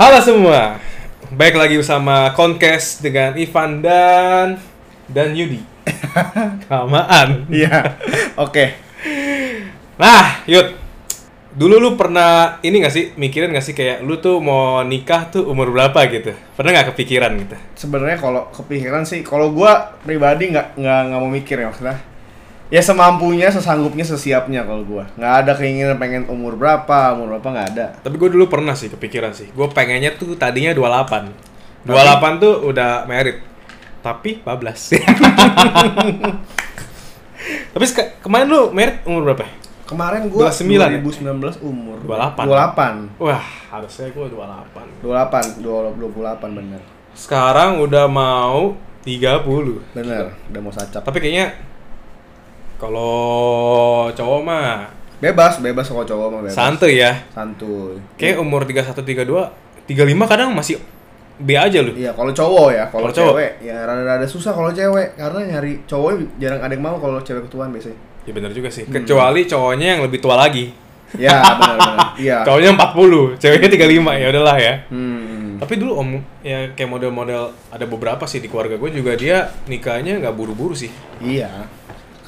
Halo semua, baik lagi bersama Konkes dengan Ivan dan dan Yudi. Kamaan. Iya. Oke. Nah, Yud, dulu lu pernah ini gak sih mikirin gak sih kayak lu tuh mau nikah tuh umur berapa gitu? Pernah nggak kepikiran gitu? Sebenarnya kalau kepikiran sih, kalau gua pribadi nggak nggak nggak mau mikir ya maksudnya. Ya semampunya, sesanggupnya, sesiapnya kalau gua. Nggak ada keinginan pengen umur berapa, umur berapa nggak ada. Tapi gue dulu pernah sih kepikiran sih. Gue pengennya tuh tadinya 28. 28 tuh udah merit. Tapi 14. Tapi seka- kemarin lu merit umur berapa? Kemarin gua 29 ya? 2019 umur 28. 28. Wah, harusnya gue 28. 28, 28 bener. Sekarang udah mau 30. Bener, udah mau sacap. Tapi kayaknya kalau cowok mah Bebas, bebas kalau cowok mah bebas. santuy ya. Santuy. Kayak umur 31 32 35 kadang masih B aja lu. Iya, kalau cowok ya, kalau cewek ya rada-rada susah kalau cewek karena nyari cowok jarang ada yang mau kalau cewek ketuaan biasanya. Ya benar juga sih. Hmm. Kecuali cowoknya yang lebih tua lagi. Ya, benar-benar. Iya. Cowoknya 40, ceweknya 35 ya udahlah ya. Hmm. Tapi dulu om ya kayak model-model ada beberapa sih di keluarga gue juga dia nikahnya nggak buru-buru sih. Iya.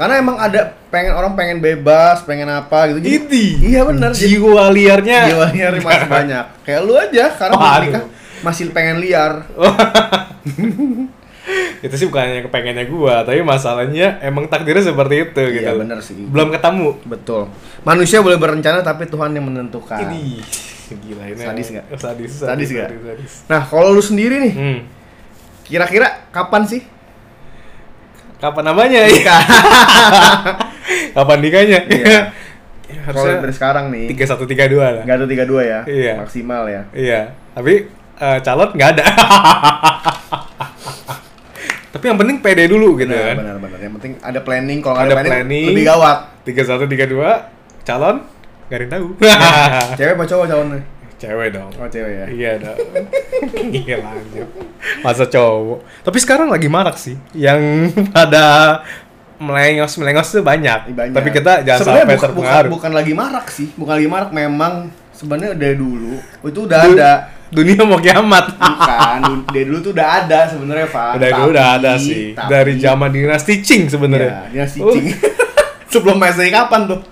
Karena emang ada pengen orang pengen bebas, pengen apa gitu. Jadi- Ini. Iya benar. Jiwa liarnya. jiwa liar masih banyak. Kayak lu aja karena Waduh. nikah masih pengen liar. itu sih bukan yang kepengennya gua, tapi masalahnya emang takdirnya seperti itu gitu. Iya benar sih. Belum ketemu. Betul. Manusia boleh berencana tapi Tuhan yang menentukan. Ini gila ini. Sadis nggak? Sadis. Sadis sadis. Nah, kalau lu sendiri nih, Hmm. kira-kira kapan sih? Kapan namanya? Iya. Kapan nikahnya? Iya. Ya, harusnya dari sekarang nih. tiga satu tiga dua lah. Nggak ada 32 ya? Iya. Maksimal ya. Iya, tapi eh, calon nggak ada. tapi yang penting pede dulu gitu Benar, kan. benar, benar. Yang penting ada planning. Kalau Ada ada, planning, planning. lebih gawat. Tiga satu tiga dua calon nggak ada yang tahu. Cewek apa cowok calonnya? Cewek dong. Oh, cewek ya. Iya dong. Iya lanjut. Masa cowok. Tapi sekarang lagi marak sih. Yang pada melengos melengos tuh banyak. Banyak. Tapi kita jangan Sebenarnya sampai bukan, bukan, terpengaruh. bukan lagi marak sih. Bukan lagi marak. Memang sebenarnya dari dulu itu udah Du- ada. Dunia mau kiamat. Bukan, dari dulu tuh udah ada sebenarnya, Pak. Udah dulu udah ada sih. Dari zaman dinasti Qing sebenarnya. Ya, dinasti. Qing. Sebelum Masehi kapan tuh?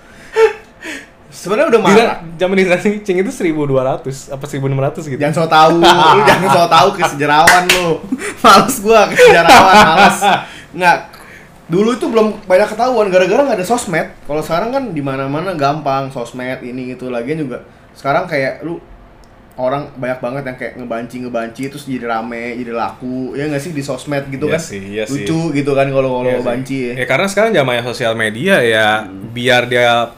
Sebenarnya udah marak. zaman dinasti Qing itu 1200 apa 1600 gitu. Jangan so tau, lu jangan so tau ke sejarawan lu. Males gua ke sejarawan, males. Nggak, dulu itu belum banyak ketahuan gara-gara nggak ada sosmed. Kalau sekarang kan di mana-mana gampang sosmed ini itu lagian juga. Sekarang kayak lu orang banyak banget yang kayak ngebanci ngebanci terus jadi rame jadi laku ya nggak sih di sosmed gitu Iya kan sih, iya sih. lucu gitu kan kalau kalau sih. banci ya Ya karena sekarang zamannya sosial media ya biar dia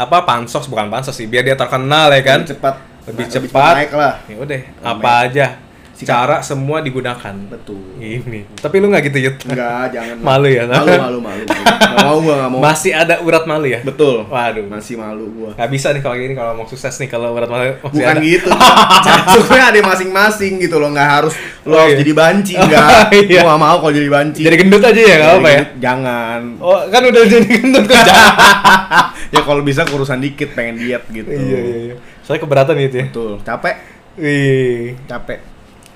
apa pansos bukan pansos sih, biar dia terkenal ya kan. Lebih cepat Lebih nah, cepat. naik lah Ya udah, apa aja Sikat. cara semua digunakan. betul Ini. Tapi lu nggak gitu, Yud. enggak jangan Malu ya? malu malu malu nggak mau gua nggak mau Masih ada urat malu ya? betul Waduh. masih malu gua Nggak bisa nih kalau gini kalau mau sukses nih kalau urat malu masih bukan ada. gitu sebenarnya ada masing-masing gitu loh nggak harus lo Oh, iya. jadi banci Oh, enggak iya. gua nggak mau kalau jadi banci Jadi gendut aja ya, nggak apa ya? Jangan Oh, kan udah jadi gendut kan jangan. ya kalau bisa kurusan dikit pengen diet gitu Iya, iya, iya. Soalnya keberatan gitu ya. betul capek Wih. capek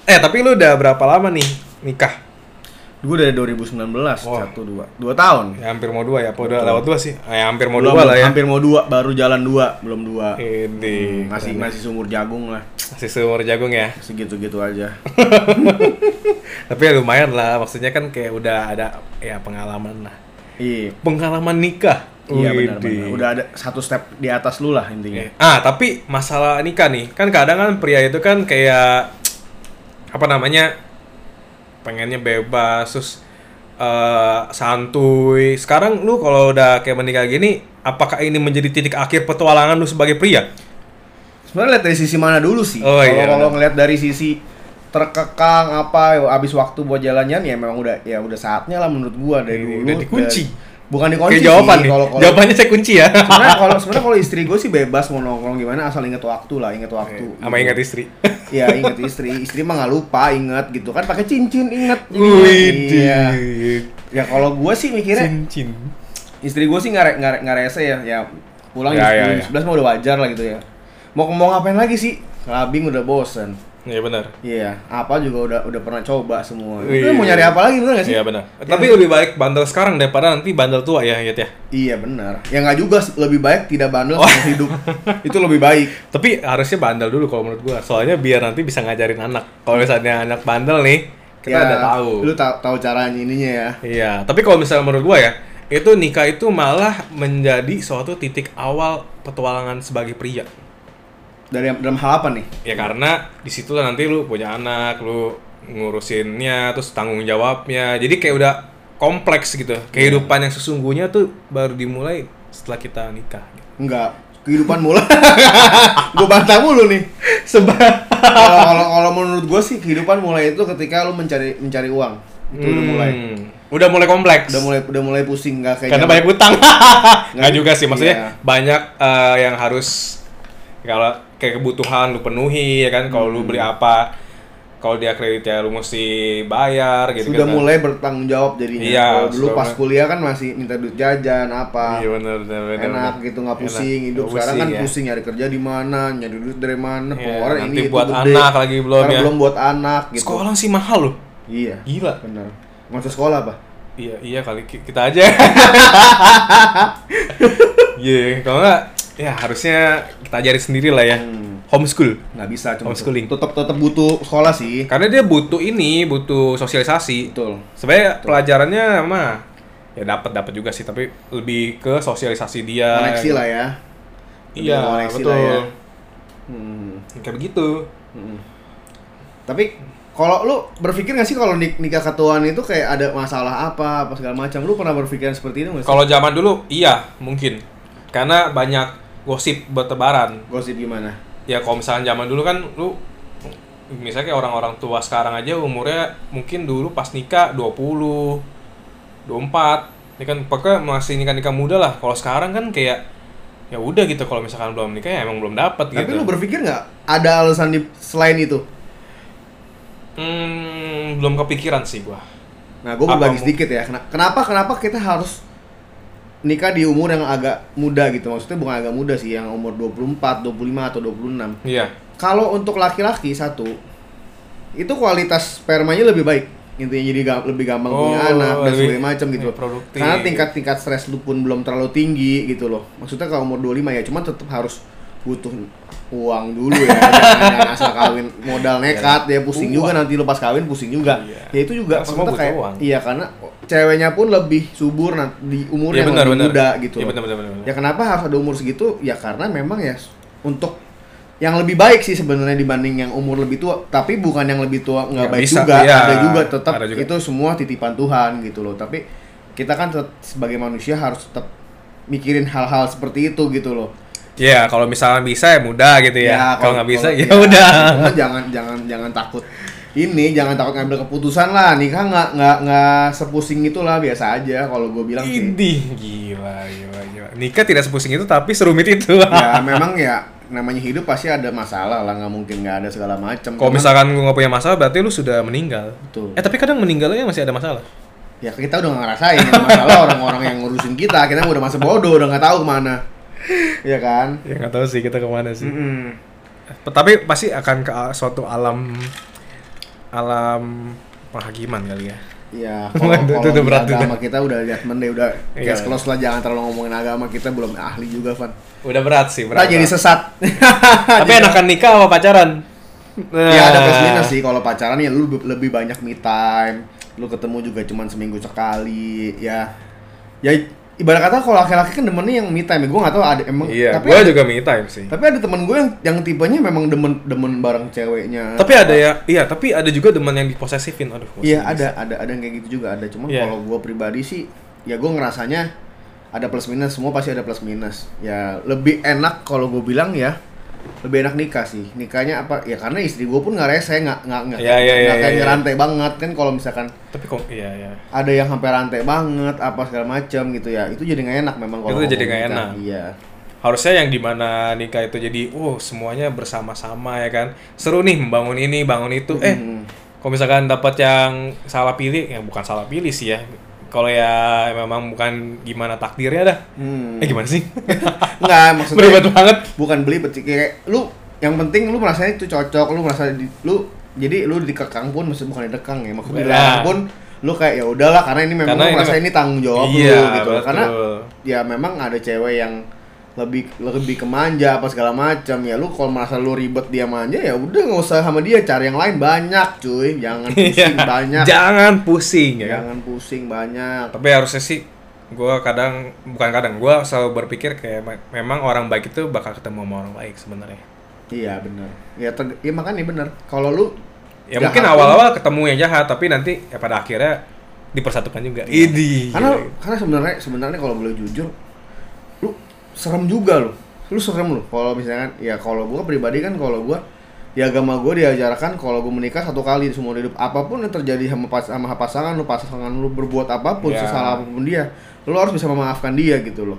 Eh, tapi lu udah berapa lama nih nikah? gue dari 2019 Wah. satu dua dua tahun Ya, hampir mau dua ya, apa udah lewat dua sih? Eh, hampir mau Belum, dua lah ya. hampir mau dua baru jalan dua belum dua Ini Hmm, masih masih sumur jagung lah masih seumur jagung ya. segitu-gitu aja Tapi ya lumayan lah, maksudnya kan kayak udah ada ya pengalaman lah. iya Pengalaman nikah. Iya benar benar udah ada satu step di atas lu lah intinya Ah, tapi masalah nikah nih, kan kadang kan pria itu kan kayak apa namanya pengennya bebas, terus eh, santuy. Sekarang lu kalau udah kayak menikah gini, apakah ini menjadi titik akhir petualangan lu sebagai pria? sebenarnya lihat dari sisi mana dulu sih Oh, kalau iya, kalau benar. ngeliat dari sisi terkekang apa habis waktu buat jalannya ya memang udah ya udah saatnya lah menurut gua dari Ini dulu udah dikunci. dari- bukan dikunci Kayak jawaban sih, nih. kalau kalau Jawabannya saya kunci ya. sebenarnya kalau sebenarnya kalau istri gue sih bebas mau nongkrong gimana asal inget waktu lah inget waktu Sama ingat istri. Iya inget istri istri mah nggak lupa inget gitu kan pakai cincin inget Wih, iya ya kalau gue sih mikirnya cincin. istri gue sih nggak nggak nggak rese ya ya pulang Ya, jam ya, 10, ya. jam 11 mah udah wajar lah gitu ya mau mau ngapain lagi sih clubbing udah bosen Iya benar. Iya, apa juga udah udah pernah coba semua. Lu mau nyari apa lagi bener gak sih? Iya benar. Tapi lebih baik bandel sekarang daripada nanti bandel tua ya, ya. Iya benar. Ya nggak juga lebih baik tidak bandel Oh. seumur hidup. Itu lebih baik. Tapi harusnya bandel dulu kalau menurut gua. Soalnya biar nanti bisa ngajarin anak. Kalau misalnya anak bandel nih, kita Ya, udah tahu. Lu tahu tahu caranya ininya ya. Iya, tapi kalau misalnya menurut gua ya, itu nikah itu malah menjadi suatu titik awal petualangan sebagai pria. Dari dalam hal apa nih? Ya karena di situlah nanti lu punya anak, lu ngurusinnya, terus tanggung jawabnya. Jadi kayak udah kompleks gitu. Kehidupan yang sesungguhnya tuh baru dimulai setelah kita nikah. Enggak. Kehidupan mulai. gue bantah mulu nih. Sebab Kalau kalau menurut gue sih kehidupan mulai itu ketika lu mencari mencari uang. Itu udah mulai. Hmm, udah mulai kompleks. Udah mulai udah mulai pusing nggak kayak Karena banyak utang. Nggak juga sih, maksudnya Iya. banyak eh, yang harus kalau kayak kebutuhan lu penuhi ya kan. Kalau lu Hmm. beli apa, kalau dia kredit ya lu mesti bayar gitu sudah kan. mulai bertanggung jawab jadinya. Iya, Kalau dulu pas mulai. kuliah kan masih minta duit jajan apa. Iya benar benar benar. enak benar. gitu nggak Enak. pusing hidup Nggak sekarang kan ya. pusing nyari kerja di mana nyari duit dari mana Iya, pengeluaran ini itu buat gede. anak lagi belum ya. belum buat anak gitu Sekolah sih mahal loh. iya Gila. benar masuk sekolah apa Iya, iya kali ki- kita aja. Iya, kalau nggak ya harusnya kita ajarin sendiri lah ya. Hmm. Homeschool. nggak bisa cuma Homeschooling. tetap tetap butuh sekolah sih Karena dia butuh ini, butuh sosialisasi. betul Sebenarnya pelajarannya mah ya dapat dapat juga sih, tapi lebih ke sosialisasi dia. koneksi lah ya Iya, betul. lah ya. hmm. Kayak begitu. Hmm. tapi kalau lu berpikir nggak sih kalau nik- nikah ketuaan itu kayak ada masalah apa apa segala macam lu pernah berpikiran seperti itu nggak sih Kalau zaman dulu iya, mungkin. Karena banyak gosip bertebaran. gosip gimana? Ya kalau misalnya zaman dulu kan lu misalnya kayak orang-orang tua sekarang aja umurnya mungkin dulu pas nikah 20 24 ini kan pokoknya masih nikah-nikah muda lah. Kalau sekarang kan kayak ya udah gitu. Kalau misalkan belum nikah ya emang belum dapat tapi gitu. lu berpikir nggak ada alasan di, selain itu? Hmm, belum kepikiran sih gua. Nah, gue Apa berbagi sedikit ya. Kena- Kenapa kenapa kita harus nikah di umur yang agak muda gitu? Maksudnya bukan agak muda sih, yang umur 24, 25 atau 26. iya Kalau untuk laki-laki satu, itu kualitas spermanya lebih baik. Intinya jadi ga- lebih gampang punya Oh, anak dan sebagainya macam gitu. produktif. Karena tingkat-tingkat stres lu pun belum terlalu tinggi gitu loh. Maksudnya kalau umur 25 ya, cuma tetap harus butuh uang dulu ya. jangan, asal kawin modal nekat ya pusing Uang. juga nanti lu pas kawin pusing juga. Iya. Ya itu juga Kan semua butuh kayak uang. iya karena ceweknya pun lebih subur nanti di umur Iya yang benar lebih benar muda gitu. iya loh. benar benar benar Ya kenapa harus ada umur segitu? Ya karena memang ya untuk yang lebih baik sih sebenarnya dibanding yang umur lebih tua, tapi bukan yang lebih tua nggak Ya, baik bisa, juga, iya. ada juga tetap Ada juga. itu semua titipan Tuhan gitu loh. Tapi kita kan tetap sebagai manusia harus tetap mikirin hal-hal seperti itu gitu loh. Iya, kalau misalnya bisa ya mudah gitu ya. kalau nggak bisa kalau- ya udah. cuma jangan jangan jangan takut ini jangan takut ngambil keputusan lah nikah nggak nggak nggak sepusing itulah biasa aja kalau gue bilang sih Idih, gila, gila, gila. Nikah tidak sepusing itu tapi serumit itu. ya memang ya namanya hidup pasti ada masalah lah nggak mungkin nggak ada segala macam Kalau misalkan gue nggak punya masalah, berarti lu sudah meninggal. Betul. Eh tapi kadang meninggalnya masih ada masalah. ya kita udah nggak ngerasain yang masalah orang-orang yang ngurusin kita kita udah masa bodoh udah nggak tahu ke mana ya kan Ya nggak tahu sih kita ke mana sih. Mm-mm. Tapi pasti akan ke suatu alam alam penghakiman kali ya. Ya, Itu- kalau itu berat agama juga. kita udah judgment deh, udah Iya. case close lah, jangan terlalu ngomongin agama kita belum ahli juga, Van. Udah berat sih, Kita jadi sesat. Tapi enakan nikah apa pacaran? ya ada plus Nah. minus sih kalau pacaran ya lu lebih banyak me time, lu ketemu juga cuman seminggu sekali, ya. Ya ibarat kata kalau laki-laki kan demennya yang me time, gue nggak tahu ada emang. Iya, tapi gue ada, juga me time sih. tapi ada temen gue yang yang tipenya memang demen demen bareng ceweknya. Tapi ada ya, iya tapi ada juga demen yang diposesifin. Aduh. Iya ada ada ada yang kayak gitu juga ada cuman Iya. kalau gue pribadi sih ya gue ngerasanya ada plus minus semua pasti ada plus minus ya lebih enak kalau gue bilang ya lebih enak nikah sih nikahnya apa ya karena istri gue pun nggak rese nggak nggak nggak iya, nggak iya, kayak iya. ngerantai banget kan kalau misalkan Tapi kok iya iya. ada yang sampai rantai banget apa segala macam gitu ya itu jadi nggak enak memang kalau Itu jadi nggak enak. iya Harusnya yang di mana nikah itu jadi, oh semuanya bersama-sama ya kan. Seru nih membangun ini, bangun itu. Eh, Hmm. kalau misalkan dapat yang salah pilih, ya bukan salah pilih sih ya. Kalau ya memang bukan gimana takdirnya dah. Hmm. Eh gimana sih? nggak maksudnya Beribet banget. bukan beli kayak lu yang penting lu merasa itu cocok lu merasa di, lu jadi lu dikekang pun maksud bukan didekang ya maksudnya Iya. dilarang pun lu kayak ya udahlah karena ini memang Karena lu ini merasa ini tanggung jawab Iya, lu gitu betul. karena ya memang ada cewek yang lebih lebih kemanja apa segala macam ya lu kalau merasa lu ribet dia manja ya udah nggak usah sama dia cari yang lain banyak cuy jangan pusing banyak Iya. Jangan pusing ya kan. jangan pusing banyak Tapi harusnya sih gua kadang bukan kadang gua selalu berpikir kayak me- memang orang baik itu bakal ketemu sama orang baik sebenarnya. iya benar ya, ya makanya benar kalau lu Ya mungkin awal-awal ketemu yang jahat tapi nanti ya pada akhirnya dipersatukan juga. Idi. karena karena sebenarnya sebenarnya kalau boleh jujur serem juga lu lu serem lu kalau misalkan ya kalau gua pribadi kan kalau gua di agama gua diajarkan kalau gua menikah satu kali di semua hidup. Apa pun yang terjadi sama pas sama pasangan lu pasangan lu berbuat apa pun Ya. sesalah apa pun dia lu harus bisa memaafkan dia gitu loh.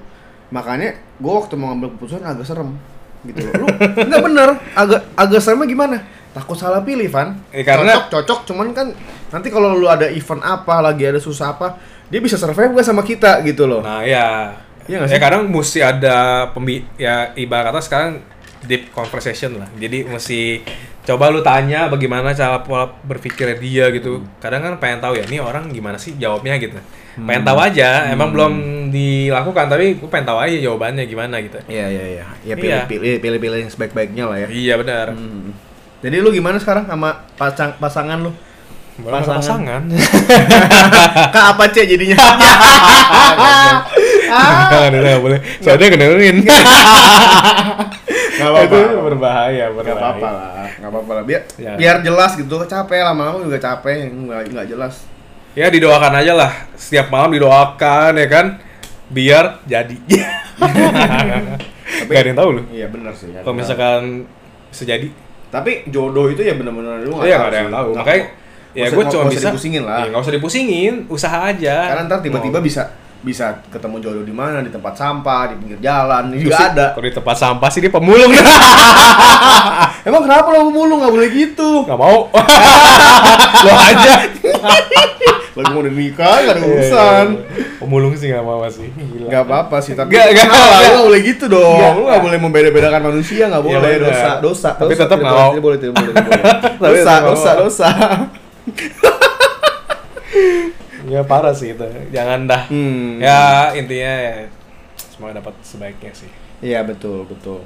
Makanya gua waktu mau ngambil keputusan agak serem gitu loh. Lu nggak bener. Agak agak seremnya gimana? Takut salah pilih Van. Eh, karena- cocok cocok cuman kan nanti kalau lu ada event apa lagi ada susah apa dia bisa survive gak sama kita gitu loh. Nah ya, Iya ya sih? kadang mesti ada pembi ya ibarat kata sekarang deep conversation lah. Jadi mesti coba lu tanya bagaimana cara pola berpikir dia gitu. Hmm. Kadang kan pengen tahu ya, ini orang gimana sih jawabnya gitu. Pengen tahu aja, Hmm. emang belum dilakukan tapi gue pengen tahu aja jawabannya gimana gitu. iya iya iya ya Iya. pilih pilih pilih pilih yang sebaik baiknya lah ya Iya benar. Hmm. jadi lu gimana sekarang sama pasang pasangan lu Pasangan. Pasangan. pasangan. kak apa cek jadinya Jangan nggak boleh. Soalnya kedengerin. Nggak apa-apa. Itu berbahaya, berbahaya. nggak apa-apa lah nggak apa-apa lah biar Ya. biar jelas gitu capek lama-lama juga capek nggak nggak jelas Ya didoakan aja lah. Setiap malam didoakan ya kan. Biar jadi. Gak ada yang tahu loh. iya benar sih Kalau misalkan bisa jadi. tapi jodoh itu ya benar-benar lu Iya nggak ada sih. yang tahu. Makanya ya gue cuma bisa. dipusingin lah Iya, nggak usah dipusingin. Usaha aja. Karena ntar tiba-tiba bisa bisa ketemu jodoh di mana di tempat sampah di pinggir jalan ini Itu juga sih, ada Kalau di tempat sampah sih dia pemulung. emang kenapa lo mulu nggak boleh gitu Gak mau. Lo aja. lagi mau nikah nggak ada Iya, urusan Pemulung sih gak mau sih. Gila. nggak apa-apa sih tapi Nggak, nggak, nggak. nggak boleh gitu dong Nggak. lu nggak boleh membeda-bedakan manusia nggak Iya, boleh benar. dosa dosa Tapi dosa. tetap Tidak nggak boleh, mau. boleh tidak boleh. Tapi dosa tetap nggak dosa dosa Ya parah sih itu. Jangan dah. Hmm. Ya intinya ya, semoga dapat sebaiknya sih. iya betul betul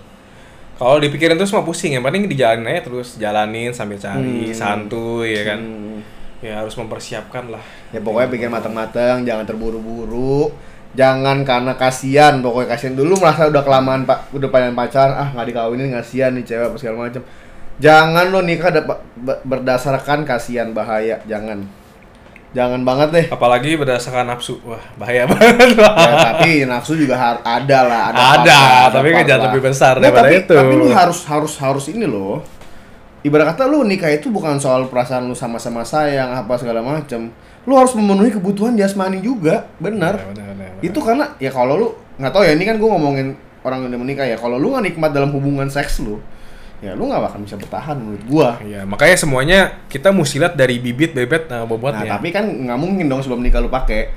Kalau dipikirin terus mah pusing, yang penting dijalanin aja terus jalanin sambil cari Hmm. santuy ya kan. Hmm. Ya harus mempersiapkan lah. Ya pokoknya pikir matang-matang, jangan terburu-buru. Jangan karena kasihan, pokoknya kasihan dulu merasa udah kelamaan pak, udah pengen pacaran, ah nggak dikawinin kasihan nih cewek apa segala macam. Jangan lo nikah berdasarkan kasihan bahaya, jangan. Jangan banget deh. Apalagi berdasarkan nafsu, wah bahaya banget. Ya, tapi nafsu juga har- ada lah, ada. Ada, tapi kan jangan lah. lebih besar Nggak, daripada tapi, itu. Tapi lu harus harus harus ini loh. Ibarat kata lu nikah itu bukan soal perasaan lu sama-sama sayang apa segala macam. Lu harus memenuhi kebutuhan jasmani juga, benar. Benar, benar, benar, benar. Itu karena ya kalau lu nggak tahu ya ini kan gue ngomongin orang yang udah menikah ya. Kalau lu nggak nikmat dalam hubungan seks lu, ya lu nggak bakal bisa bertahan menurut gua. Iya, makanya semuanya kita mesti lihat dari bibit, bebet, nah Nah, bobotnya. tapi kan nggak mungkin dong sebelum nikah lu pakai.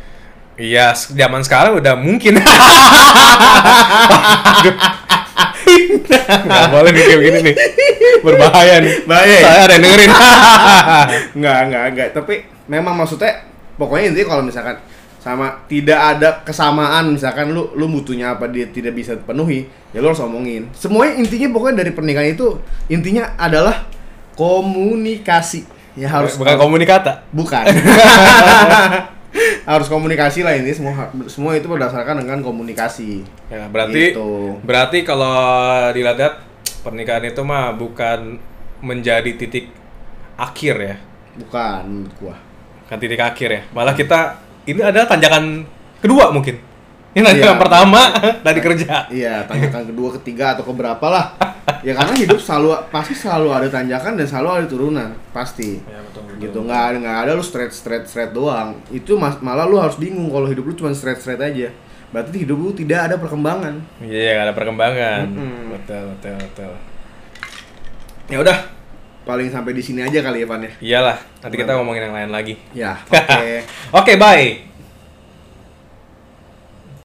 Iya, zaman sekarang udah mungkin. Gak boleh nih kayak begini nih. Berbahaya nih. Bahaya ya? Saya ada yang dengerin. Nggak, nggak, nggak. Tapi memang maksudnya pokoknya intinya kalau misalkan sama tidak ada kesamaan misalkan lu lu butuhnya apa dia tidak bisa penuhi ya lu harus omongin semuanya intinya pokoknya dari pernikahan itu intinya adalah komunikasi ya harus Bukan komunikata. bukan harus komunikasi lah ini semua semua itu berdasarkan dengan komunikasi Ya, berarti Gitu. berarti kalau dilihat pernikahan itu mah bukan menjadi titik akhir ya. bukan menurut gua Kan titik akhir ya. Malah kita ini adalah tanjakan kedua mungkin. Ini Iya. tanjakan pertama dari kerja. Iya, tanjakan kedua, ketiga atau keberapa lah. Ya karena hidup selalu pasti selalu ada tanjakan dan selalu ada turunan, pasti. Ya, betul, Gitu nggak ada nggak ada lu straight straight straight doang. Itu mas, malah lu harus bingung kalau hidup lu cuma straight straight aja. Berarti hidup lu tidak ada perkembangan. Iya, ada perkembangan. Mm-mm. Betul, betul, betul. Ya udah, paling sampai di sini aja kali ya Van ya. Iyalah, nanti kita ngomongin yang lain lagi. Ya, oke. Oke, bye.